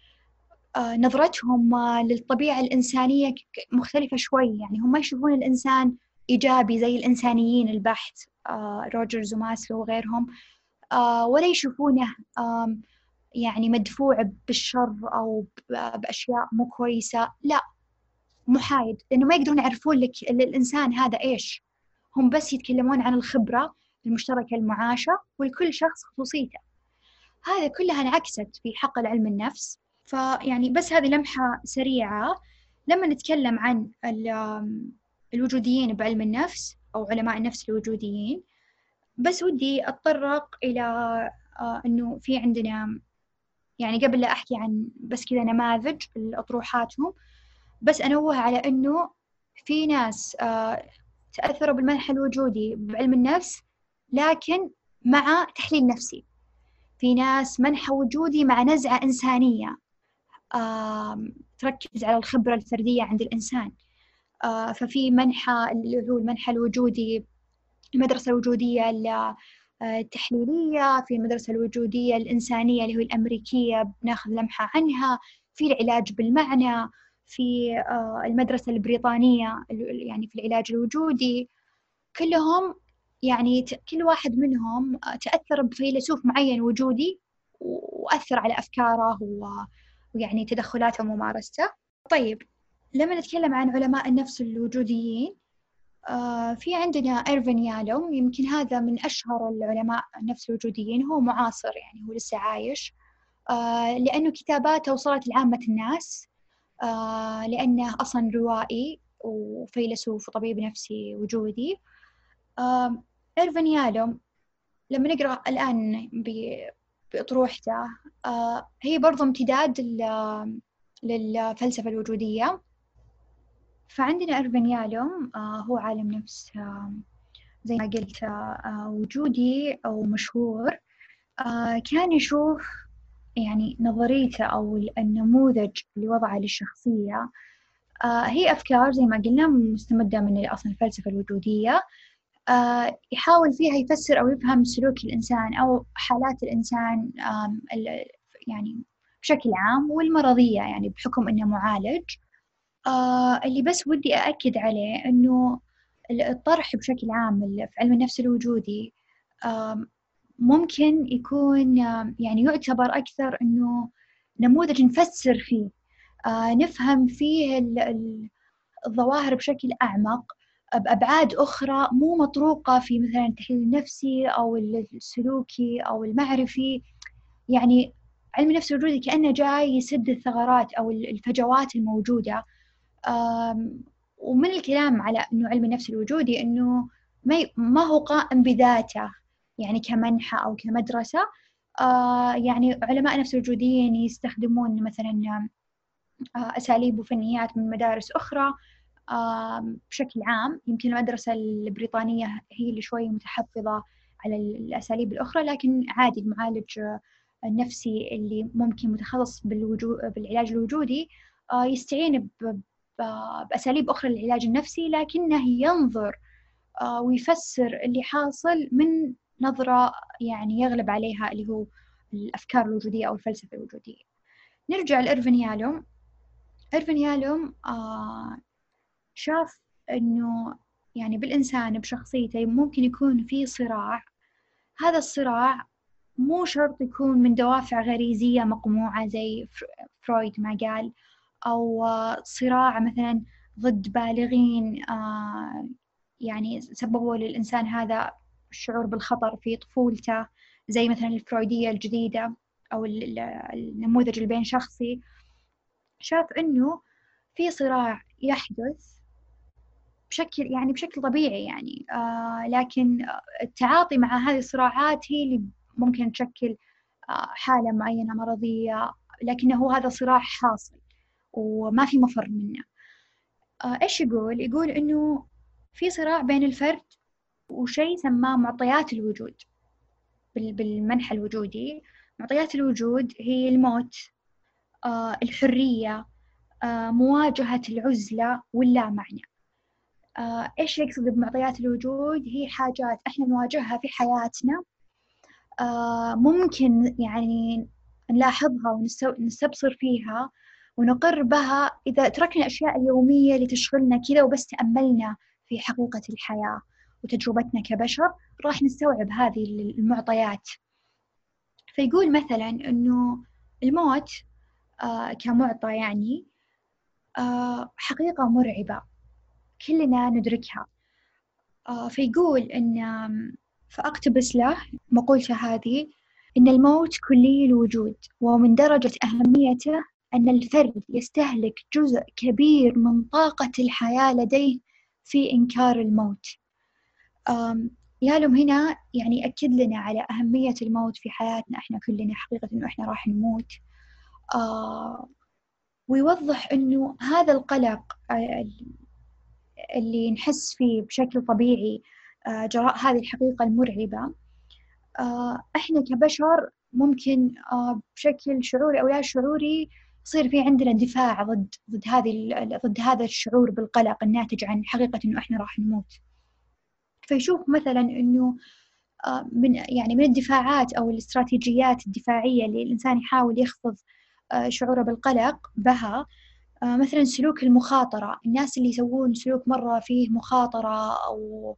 آه، نظرتهم للطبيعة الإنسانية مختلفة شوي. يعني هم ما يشوفون الإنسان إيجابي زي الإنسانيين البحت آه، روجرز وماسلو وغيرهم. آه، ولا يشوفونه يعني مدفوع بالشر أو بأشياء مو كويسة. لا محايد لأنه ما يقدرون يعرفون لك ال- الإنسان هذا إيش. هم بس يتكلمون عن الخبرة المشتركة المعاشة ولكل شخص خصوصيته. هذا كلها انعكست في حقل علم النفس. فيعني بس هذه لمحة سريعة. لما نتكلم عن الوجوديين بعلم النفس أو علماء النفس الوجوديين. بس ودي أتطرق إلى آه، إنه في عندنا يعني قبل لا أحكي عن بس كذا نماذج لأطروحاتهم بس أنوه على إنه في ناس آه، تأثروا بالمنحى الوجودي بعلم النفس لكن مع تحليل نفسي. في ناس منحى وجودي مع نزعة إنسانية. تركز على الخبرة الفردية عند الإنسان. ففي منحى اللي هو المنحى الوجودي المدرسة الوجودية ال- آه، التحليلية في المدرسة الوجودية الإنسانية اللي هو الأمريكية بناخذ لمحة عنها في العلاج بالمعنى في آه، المدرسة البريطانية ال- يعني في العلاج الوجودي. كلهم يعني كل واحد منهم آه، تأثر بفيلسوف معين وجودي وأثر على أفكاره ويعني تدخلاته وممارسته طيب لما نتكلم عن علماء النفس الوجوديين آه، في عندنا إيرفين يالوم يمكن هذا من أشهر العلماء النفس الوجوديين هو معاصر يعني هو لسه عايش. آه، لأنه كتاباته وصلت لعامة الناس آه، لأنه أصلا روائي وفيلسوف وطبيب نفسي وجودي. إيرفين يالوم لما نقرأ الآن بأطروحته هي برضو امتداد لل- للفلسفة الوجودية. فعندنا إيرفين يالوم آه، هو عالم نفس آه، زي ما قلت آه، وجودي أو مشهور. كان يشوف يعني نظريته أو النموذج اللي وضعه للشخصية هي أفكار زي ما قلنا مستمدة من أصلا الفلسفة الوجودية. يحاول فيها يفسر أو يفهم سلوك الإنسان أو حالات الإنسان يعني بشكل عام والمرضية يعني بحكم إنه معالج. آه اللي بس ودي أأكد عليه إنه الطرح بشكل عام في علم النفس الوجودي آه ممكن يكون آه يعني يعتبر أكثر إنه نموذج نفسر فيه. آه نفهم فيه الظواهر بشكل أعمق بأبعاد أخرى مو مطروقة في مثلا التحليل النفسي أو السلوكي أو المعرفي. يعني علم النفس الوجودي كأنه جاي يسد الثغرات أو الفجوات الموجودة. ومن الكلام على أنه علم النفس الوجودي أنه ما هو قائم بذاته يعني كمنحة أو كمدرسة. يعني علماء نفس الوجوديين يستخدمون مثلا أساليب وفنيات من مدارس أخرى بشكل عام. يمكن المدرسة البريطانية هي اللي شوي متحفظة على الأساليب الأخرى لكن عادي المعالج النفسي اللي ممكن متخصص بالعلاج الوجودي يستعين بأساليب أخرى للعلاج النفسي لكنه ينظر آه، ويفسر اللي حاصل من نظرة يعني يغلب عليها اللي هو الأفكار الوجودية أو الفلسفة الوجودية. نرجع لإرفن يالوم. إرفن يالوم آه، شاف إنه يعني بالإنسان بشخصيته ممكن يكون في صراع. هذا الصراع مو شرط يكون من دوافع غريزية مقموعة زي فرويد ما قال أو صراع مثلا ضد بالغين آه، يعني سببوا للإنسان هذا الشعور بالخطر في طفولته زي مثلا الفرويدية الجديدة أو النموذج البين شخصي. شاف إنه في صراع يحدث بشكل يعني بشكل طبيعي يعني آه لكن التعاطي مع هذه الصراعات هي اللي ممكن تشكل آه حالة معينة مرضية لكنه هذا صراع حاصل. وما في مفر منه. آه إيش يقول؟ يقول إنه في صراع بين الفرد وشيء سماه معطيات الوجود. بالمنحى الوجودي معطيات الوجود هي الموت آه الحرية آه مواجهة العزلة واللا معنى إيش يقصد بمعطيات الوجود؟ هي حاجات إحنا نواجهها في حياتنا ممكن يعني نلاحظها ونستبصر فيها ونقر بها إذا تركنا الأشياء اليومية اللي تشغلنا كذا وبس تأملنا في حقيقة الحياة وتجربتنا كبشر راح نستوعب هذه المعطيات. فيقول مثلا إنه الموت آه كمعطى يعني آه حقيقة مرعبة. كلنا ندركها. آه، فيقول إن فأقتبس له مقولته هذه إن الموت كلي الوجود ومن درجة أهميته أن الفرد يستهلك جزء كبير من طاقة الحياة لديه في إنكار الموت. يالم هنا يعني يأكد لنا على أهمية الموت في حياتنا إحنا كلنا حقيقة إنه إحنا راح نموت. ويوضح إنه هذا القلق اللي نحس فيه بشكل طبيعي جراء هذه الحقيقة المرعبة. إحنا كبشر ممكن بشكل شعوري أو لا شعوري يصير في عندنا دفاع ضد ضد هذه ضد هذا الشعور بالقلق الناتج عن حقيقة إنه إحنا راح نموت. فيشوف مثلا إنه من يعني من الدفاعات أو الاستراتيجيات الدفاعية اللي الإنسان يحاول يخفض شعوره بالقلق بها آه، مثلا سلوك المخاطرة. الناس اللي يسوون سلوك مرة فيه مخاطرة أو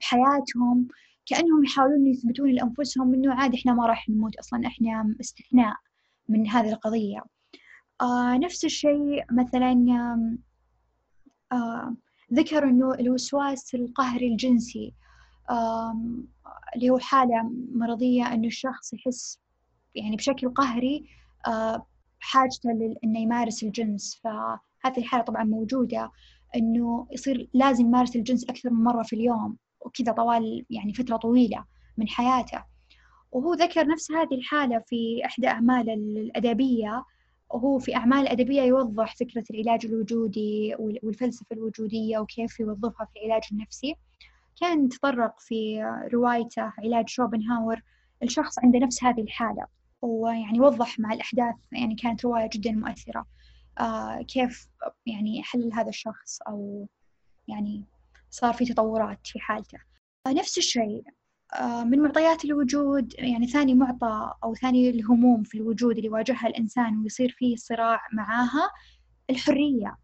بحياتهم كأنهم يحاولون يثبتون لأنفسهم إنه عادي إحنا ما راح نموت أصلا إحنا استثناء من هذه القضية. آه نفس الشيء مثلا آه ذكر إنه الوسواس القهري الجنسي اللي هو حالة مرضية إنه الشخص يحس يعني بشكل قهري آه حاجته إنه يمارس الجنس. فهذه الحالة طبعا موجودة إنه يصير لازم يمارس الجنس أكثر من مرة في اليوم وكذا طوال يعني فترة طويلة من حياته. وهو ذكر نفس هذه الحالة في إحدى أعماله الأدبية. وهو في أعمال أدبية يوضح فكرة العلاج الوجودي والفلسفة الوجودية وكيف يوظفها في العلاج النفسي. كان تطرق في روايته علاج شوبنهاور الشخص عنده نفس هذه الحالة ويعني وضح مع الأحداث يعني كانت رواية جدا مؤثرة. آه كيف يعني حل هذا الشخص أو يعني صار في تطورات في حالته. آه نفس الشيء من معطيات الوجود يعني ثاني معطى أو ثاني الهموم في الوجود اللي يواجهها الإنسان ويصير فيه صراع معاها الحرية.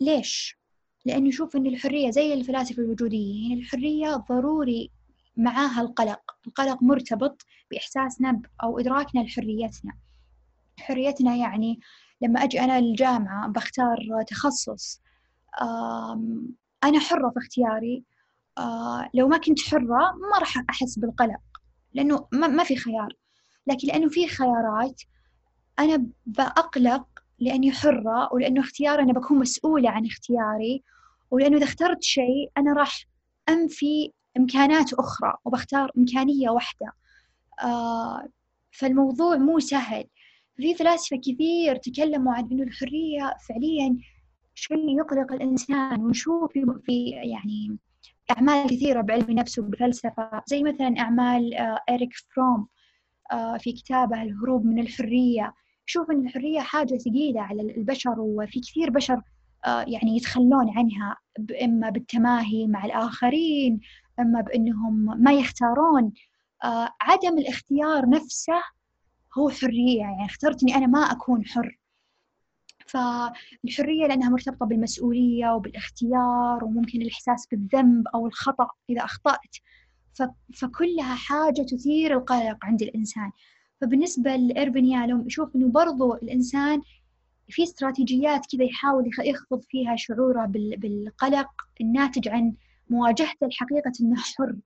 ليش؟ لأنه يشوف أن الحرية زي الفلاسفة الوجوديين الحرية ضروري معاها القلق. القلق مرتبط بإحساسنا أو إدراكنا لحريتنا. حريتنا يعني لما أجي أنا الجامعة بختار تخصص أنا حرة في اختياري. آه، لو ما كنت حرة ما راح أحس بالقلق لأنه ما في خيار. لكن لأنه في خيارات أنا بأقلق لأني حرة ولأنه اختياري أنا بكون مسؤولة عن اختياري ولأنه إذا اخترت شيء أنا راح أنفي إمكانات أخرى وبختار إمكانية واحدة. آه فالموضوع مو سهل. في فلاسفة كثير تكلموا عن إنه الحرية فعليا شيء يقلق الإنسان ونشوف في يعني أعمال كثيرة بعلم النفس وبالفلسفة زي مثلا أعمال آه إريك فروم آه في كتابه الهروب من الحرية. شوف أن الحرية حاجة ثقيلة على البشر وفي كثير بشر آه يعني يتخلون عنها إما بالتماهي مع الآخرين إما بأنهم ما يختارون. آه عدم الاختيار نفسه هو حرية. يعني اخترت إني أنا ما أكون حر. فالحرية لأنها مرتبطة بالمسؤولية وبالاختيار وممكن الإحساس بالذنب أو الخطأ إذا أخطأت. فكلها حاجة تثير القلق عند الإنسان. فبالنسبة لإيرفن يالوم يشوف إنه برضو الإنسان في استراتيجيات كذا يحاول يخفض فيها شعوره بالقلق الناتج عن مواجهته لحقيقة إنه حر.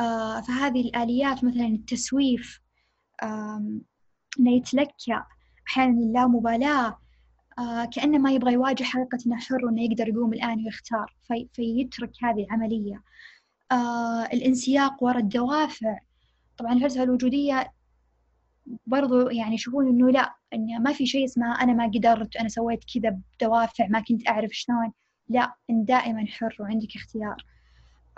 آه فهذه الآليات مثلا التسويف إنه يتلكى أحيانا اللامبالاة آه كأنه ما يبغى يواجه حقيقة إنه حر وإنه يقدر يقوم الآن ويختار في فيترك هذه العملية. آه الانسياق وراء الدوافع. طبعا الفلسفة الوجودية برضو يعني يشوفون إنه لا إنه ما في شيء اسمه أنا ما قدرت أنا سويت كذا بدوافع ما كنت أعرف شلون. لا أنت دائما حر وعندك اختيار.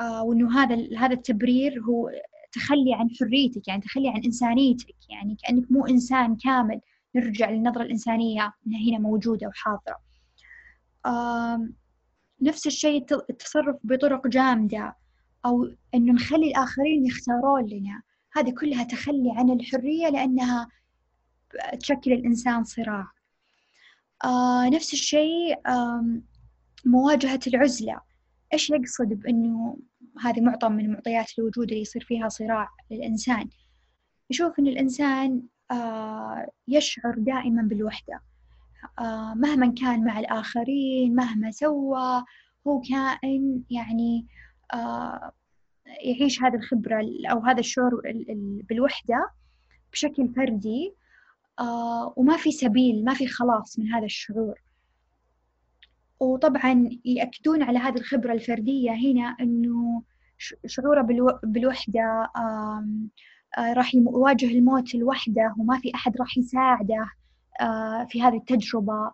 آه وإنه هذا هذا التبرير هو تخلي عن حريتك يعني تخلي عن إنسانيتك يعني كأنك مو إنسان كامل. نرجع للنظرة الإنسانية أنها هنا موجودة وحاضرة. نفس الشيء التصرف بطرق جامدة أو أنه نخلي الآخرين يختارون لنا. هذه كلها تخلي عن الحرية لأنها تشكل الإنسان صراع. نفس الشيء مواجهة العزلة. إيش يقصد بأنه هذه معطى من معطيات الوجود اللي يصير فيها صراع للإنسان؟ يشوف أن الإنسان يشعر دائما بالوحدة. آه مهما كان مع الآخرين مهما سوى هو كائن يعني آه يعيش هذه الخبرة أو هذا الشعور بالوحدة بشكل فردي. آه وما في سبيل ما في خلاص من هذا الشعور. وطبعا يأكدون على هذه الخبرة الفردية هنا أنه شعوره بالوحدة آه راح يواجه الموت لوحده وما في أحد راح يساعده آه في هذه التجربة.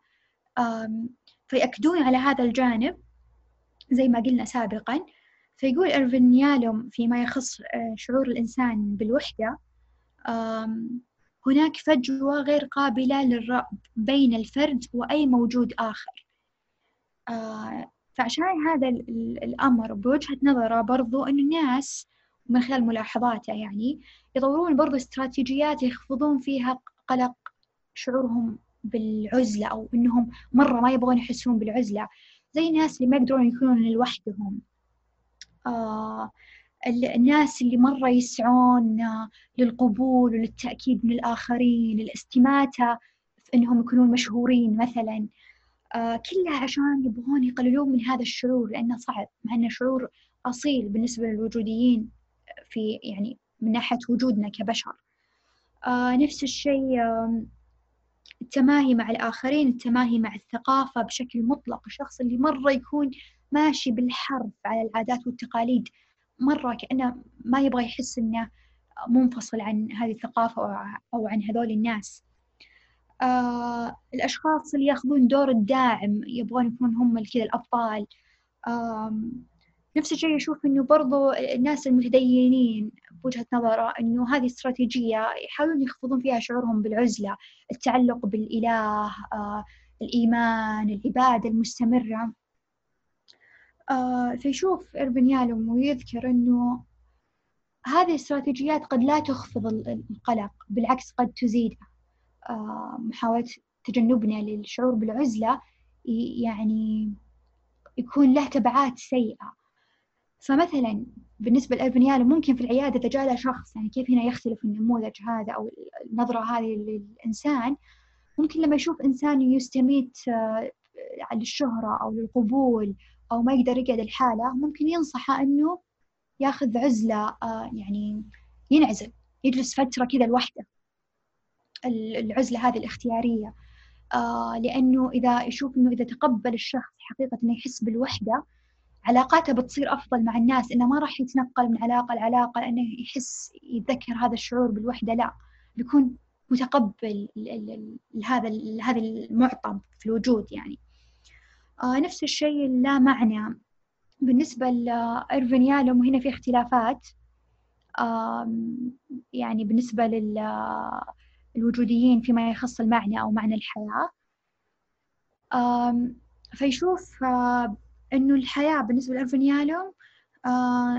فيأكدون على هذا الجانب زي ما قلنا سابقا. فيقول إرفين يالوم فيما يخص آه، شعور الإنسان بالوحدة هناك فجوة غير قابلة للرأب بين الفرد وأي موجود آخر. آه، فعشان هذا الأمر بوجهة نظره برضو أن الناس من خلال ملاحظاته يعني يطورون برضو استراتيجيات يخفضون فيها قلق شعورهم بالعزلة أو إنهم مرة ما يبغون يحسون بالعزلة. زي الناس اللي ما يقدرون يكونون لوحدهم. آه الناس اللي مرة يسعون للقبول وللتأكيد من الآخرين الاستماتة في إنهم يكونون مشهورين مثلا. آه كلها عشان يبغون يقللون من هذا الشعور لأنه صعب مع أنه شعور أصيل بالنسبة للوجوديين. في يعني من ناحية وجودنا كبشر. آه نفس الشيء التماهي مع الآخرين التماهي مع الثقافة بشكل مطلق. الشخص اللي مرة يكون ماشي بالحرف على العادات والتقاليد مرة كأنه ما يبغى يحس إنه منفصل عن هذه الثقافة أو عن هذول الناس. آه الأشخاص اللي ياخذون دور الداعم يبغون يكونون هم كذا الأبطال. آه نفس الشيء يشوف إنه برضو الناس المتدينين بوجهة نظره إنه هذه استراتيجية يحاولون يخفضون فيها شعورهم بالعزلة التعلق بالإله آه الإيمان العبادة هذه الاستراتيجيات قد لا تخفض القلق بالعكس قد تزيده آه، محاولة تجنبنا للشعور بالعزلة يعني يكون له تبعات سيئة. فمثلا بالنسبة للأربنيالو ممكن في العيادة إذا جاء له شخص يعني كيف هنا يختلف النموذج هذا أو النظرة هذه للإنسان؟ ممكن لما يشوف إنسان يستميت آه، للشهرة أو للقبول أو ما يقدر يقعد الحالة ممكن ينصحه إنه ياخذ عزلة آه، يعني ينعزل يجلس فترة كذا لوحده العزلة هذه الاختيارية. آه لأنه إذا يشوف إنه إذا تقبل الشخص حقيقة إنه يحس بالوحدة علاقاته بتصير أفضل مع الناس إنه ما راح يتنقل من علاقة لعلاقة لأنه يحس يتذكر هذا الشعور بالوحدة لا بيكون متقبل هذا هذا المعطى في الوجود يعني. آه نفس الشيء لا معنى. بالنسبة لإيرفين يالوم وهنا في اختلافات يعني بالنسبة للوجوديين فيما يخص المعنى أو معنى الحياة. فيشوف إنه الحياة بالنسبة لإيرفين يالوم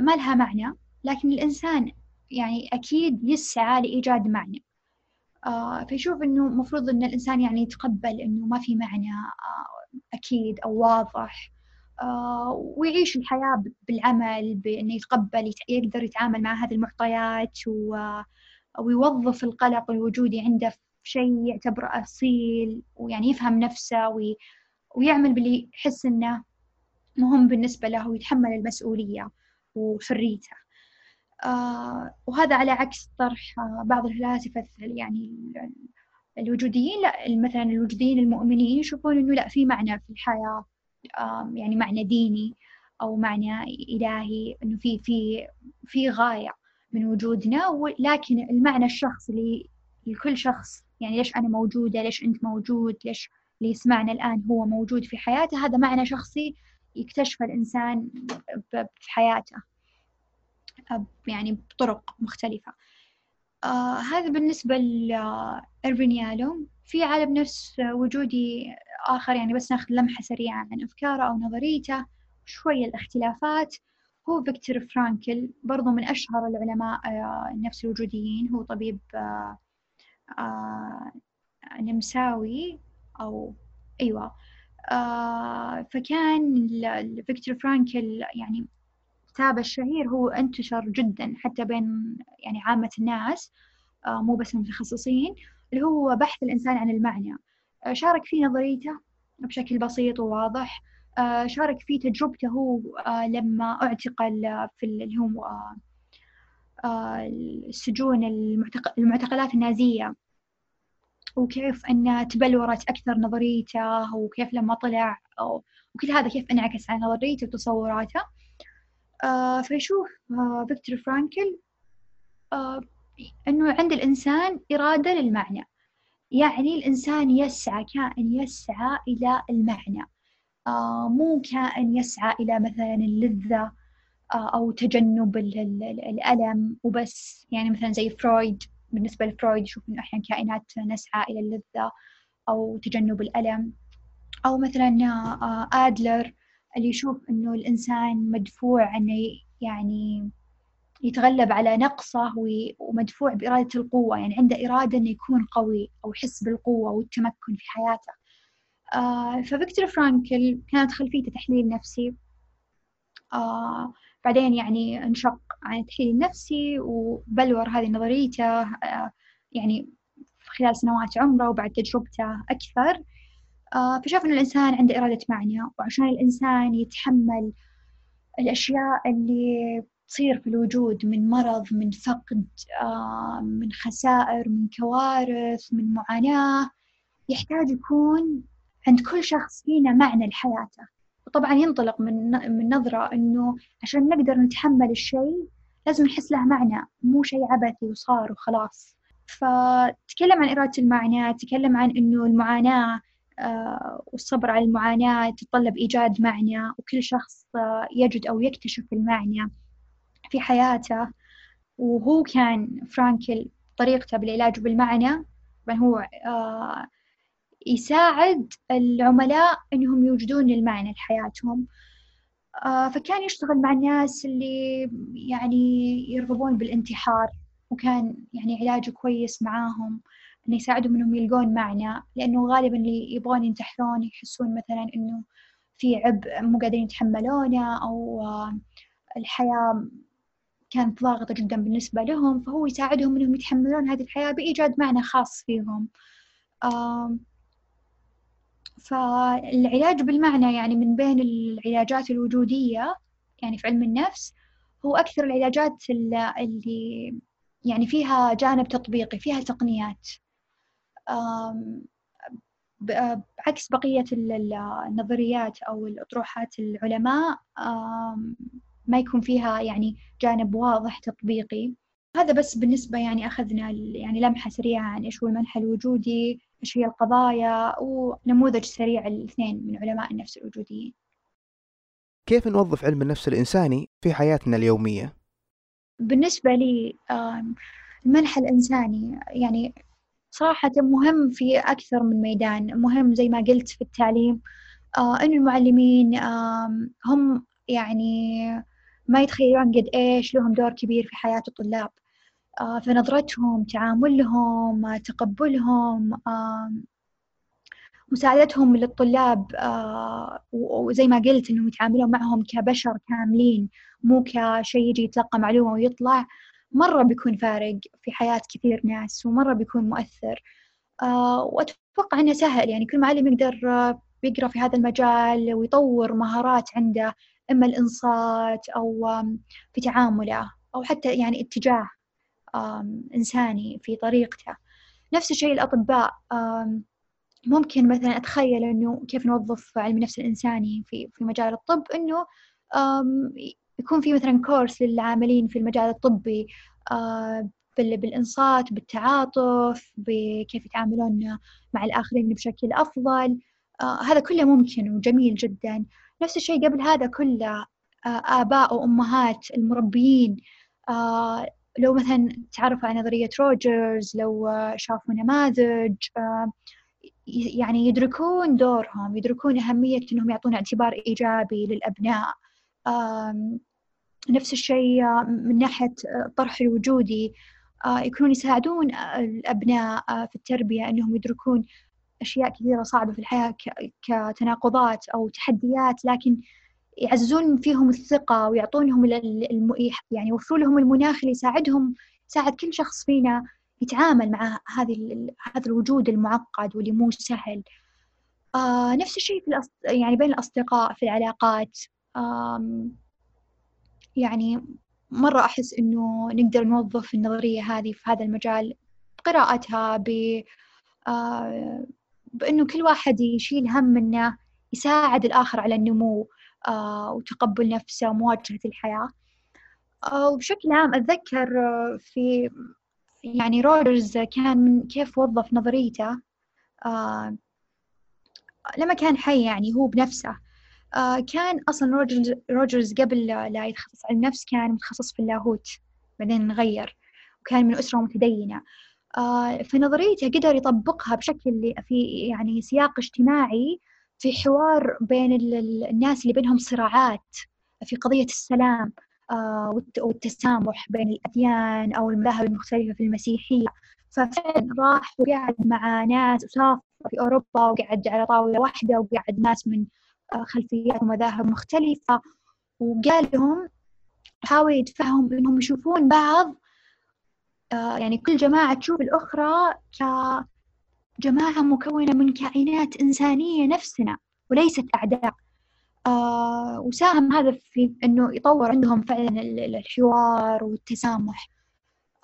ما لها معنى. لكن الإنسان يعني أكيد يسعى لإيجاد معنى. فيشوف إنه مفروض إن الإنسان يعني يتقبل إنه ما في معنى أكيد أو واضح. آه، ويعيش الحياة بالعمل بأنه يتقبل يقدر يتعامل مع هذه المعطيات ويوظف القلق الوجودي عنده في شيء يعتبره أصيل ويعني يفهم نفسه وي... ويعمل باللي يحس إنه مهم بالنسبة له ويتحمل المسؤولية وحريته. آه وهذا على عكس طرح بعض الفلاسفة يعني الوجوديين لا مثلا الوجوديين المؤمنين يشوفون إنه لا في معنى في الحياة يعني معنى ديني أو معنى إلهي إنه في في في غاية من وجودنا ولكن المعنى الشخصي لكل شخص يعني ليش أنا موجودة ليش أنت موجود ليش اللي يسمعنا الآن هو موجود في حياته هذا معنى شخصي يكتشفه الإنسان في حياته يعني بطرق مختلفة. آه هذا بالنسبة لإرفين يالو في عالم نفس وجودي آخر يعني بس ناخذ لمحة سريعة عن أفكاره أو نظريته شوية الاختلافات. هو فيكتور فرانكل برضو من أشهر العلماء آه، النفس الوجوديين. هو طبيب آه، آه، نمساوي أو أيوة. فكان فيكتور فرانكل يعني كتابه الشهير هو انتشر جدا حتى بين يعني عامة الناس مو بس المتخصصين اللي هو بحث الإنسان عن المعنى. آه، شارك في نظريته بشكل بسيط وواضح. آه، شارك في تجربته هو آه، لما اعتقل في اللي هو السجون المعتقلات النازية. وكيف أن تبلورت أكثر نظريته وكيف لما طلع وكل هذا كيف انعكس على نظريته وتصوراته. فيشوف فيكتور فرانكل أنه عند الإنسان إرادة للمعنى. يعني الإنسان يسعى كائن يسعى إلى المعنى. آه مو كائن يسعى إلى مثلا اللذة آه أو تجنب الألم وبس. يعني مثلا زي فرويد بالنسبة لفرويد يشوف إنه أحيانا كائنات نسعى إلى اللذة أو تجنب الألم. أو مثلا آه آدلر اللي يشوف إنه الإنسان مدفوع إنه يعني يتغلب على نقصه ومدفوع بإرادة القوة. يعني عنده إرادة إنه يكون قوي أو يحس بالقوة والتمكن في حياته. آه ففيكتور فرانكل كانت خلفيته تحليل نفسي. آه بعدين يعني انشق عن التحليل النفسي وبلور هذه نظريته آه يعني خلال سنوات عمره وبعد تجربته أكثر. آه فشاف إن الإنسان عنده إرادة معنى وعشان الإنسان يتحمل الأشياء اللي تصير في الوجود من مرض من فقد آه، من خسائر من كوارث من معاناة يحتاج يكون عند كل شخص فينا معنى لحياته. وطبعا ينطلق من من نظرة إنه عشان نقدر نتحمل الشيء لازم نحس له معنى مو شيء عبثي وصار وخلاص. فتكلم عن إرادة المعنى تكلم عن إنه المعاناة آه، والصبر على المعاناة تتطلب إيجاد معنى وكل شخص آه، يجد أو يكتشف المعنى في حياته. وهو كان فرانكل طريقته بالعلاج بالمعنى هو آه يساعد العملاء إنهم يوجدون المعنى لحياتهم. آه، فكان يشتغل مع الناس اللي يعني يرغبون بالانتحار وكان يعني علاجه كويس معاهم إنه يساعدهم إنهم يلقون معنى لأنه غالبا اللي يبغون ينتحرون يحسون مثلا إنه في عبء مو قادرين يتحملونه أو آه، الحياة كانت ضاغطة جدا بالنسبة لهم فهو يساعدهم إنهم يتحملون هذه الحياة بإيجاد معنى خاص فيهم. فالعلاج بالمعنى يعني من بين العلاجات الوجودية يعني في علم النفس هو أكثر العلاجات اللي يعني فيها جانب تطبيقي فيها تقنيات. بعكس بقية النظريات أو الأطروحات العلماء ما يكون فيها يعني جانب واضح تطبيقي. هذا بس بالنسبة يعني أخذنا يعني لمحة سريعة عن إيش هو المنحى الوجودي إيش هي القضايا ونموذج سريع الاثنين من علماء النفس الوجوديين كيف نوظف علم النفس الإنساني في حياتنا اليومية؟ بالنسبة لي المنحى الإنساني يعني صراحة مهم في أكثر من ميدان مهم زي ما قلت في التعليم آه، أن المعلمين هم يعني ما يتخيلون قد إيش لهم دور كبير في حياة الطلاب آه، فنظرتهم تعاملهم تقبلهم مساعدتهم للطلاب آه، وزي ما قلت إنهم يتعاملون معهم كبشر كاملين مو كشيء يجي يتلقى معلومة ويطلع. مرة بيكون فارق في حياة كثير ناس ومرة بيكون مؤثر. آه، وأتوقع أنه سهل يعني كل معلم يقدر بيقرأ في هذا المجال ويطور مهارات عنده إما الإنصات أو في تعامله أو حتى يعني اتجاه. إنساني في طريقته. نفس الشيء الأطباء ممكن مثلا أتخيل إنه كيف نوظف علم النفس الإنساني في في مجال الطب إنه يكون في مثلا كورس للعاملين في المجال الطبي بالإنصات بالتعاطف بكيف يتعاملون مع الآخرين بشكل أفضل. هذا كله ممكن وجميل جدا. نفس الشيء قبل هذا كله آباء وأمهات المربيين لو مثلا تعرفوا على نظرية روجرز لو شافوا نماذج يعني يدركون دورهم يدركون أهمية أنهم يعطون اعتبار إيجابي للأبناء. نفس الشيء من ناحية الطرح الوجودي يكونون يساعدون الأبناء في التربية أنهم يدركون أشياء كثيرة صعبة في الحياة كتناقضات أو تحديات لكن يعززون فيهم الثقة ويعطونهم يعني يوفروا لهم المناخ اللي يساعدهم يساعد كل شخص فينا يتعامل مع هذه هذا الوجود المعقد واللي مو سهل. آه نفس الشيء في الأص... يعني بين الأصدقاء في العلاقات. آم يعني مرة أحس إنه نقدر نوظف النظرية هذه في هذا المجال بقراءتها ب آه بإنه كل واحد يشيل هم إنه يساعد الآخر على النمو. وتقبل نفسه ومواجهة الحياة. آه وبشكل عام أتذكر في يعني روجرز كان من كيف وظف نظريته آه لما كان حي يعني هو بنفسه. آه كان أصلا روجرز, قبل لا يتخصص علم النفس كان متخصص في اللاهوت بعدين غير وكان من أسرة متدينة. آه فنظريته قدر يطبقها بشكل في يعني سياق اجتماعي في حوار بين الناس اللي بينهم صراعات في قضية السلام آه، والتسامح بين الأديان أو المذاهب المختلفة في المسيحية. ففعلا راح وقعد مع ناس وسافر في أوروبا وقعد على طاولة واحدة وقعد ناس من آه، خلفيات ومذاهب مختلفة. وقال لهم حاول يدفعهم إنهم يشوفون بعض آه، يعني كل جماعة تشوف الأخرى كجماعة مكونة من كائنات إنسانية نفسنا وليست أعداء. آه وساهم هذا في إنه يطور عندهم فعلا الحوار والتسامح.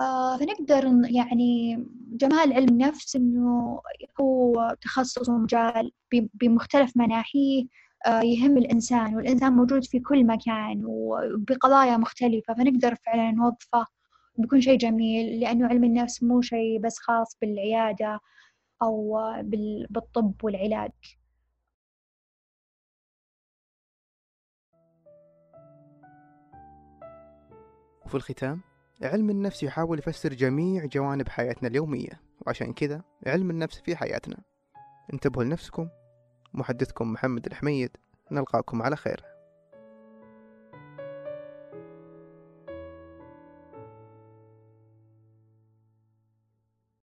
آه فنقدر يعني جمال علم النفس إنه هو تخصص ومجال بمختلف مناحيه آه يهم الإنسان والإنسان موجود في كل مكان وبقضايا مختلفة. فنقدر فعلا نوظفه بيكون شيء جميل لأنه علم النفس مو شيء بس خاص بالعيادة. أو بالطب والعلاج. وفي الختام علم النفس يحاول يفسر جميع جوانب حياتنا اليومية وعشان كذا علم النفس في حياتنا. انتبهوا لنفسكم. محدثكم محمد الحميد. نلقاكم على خير.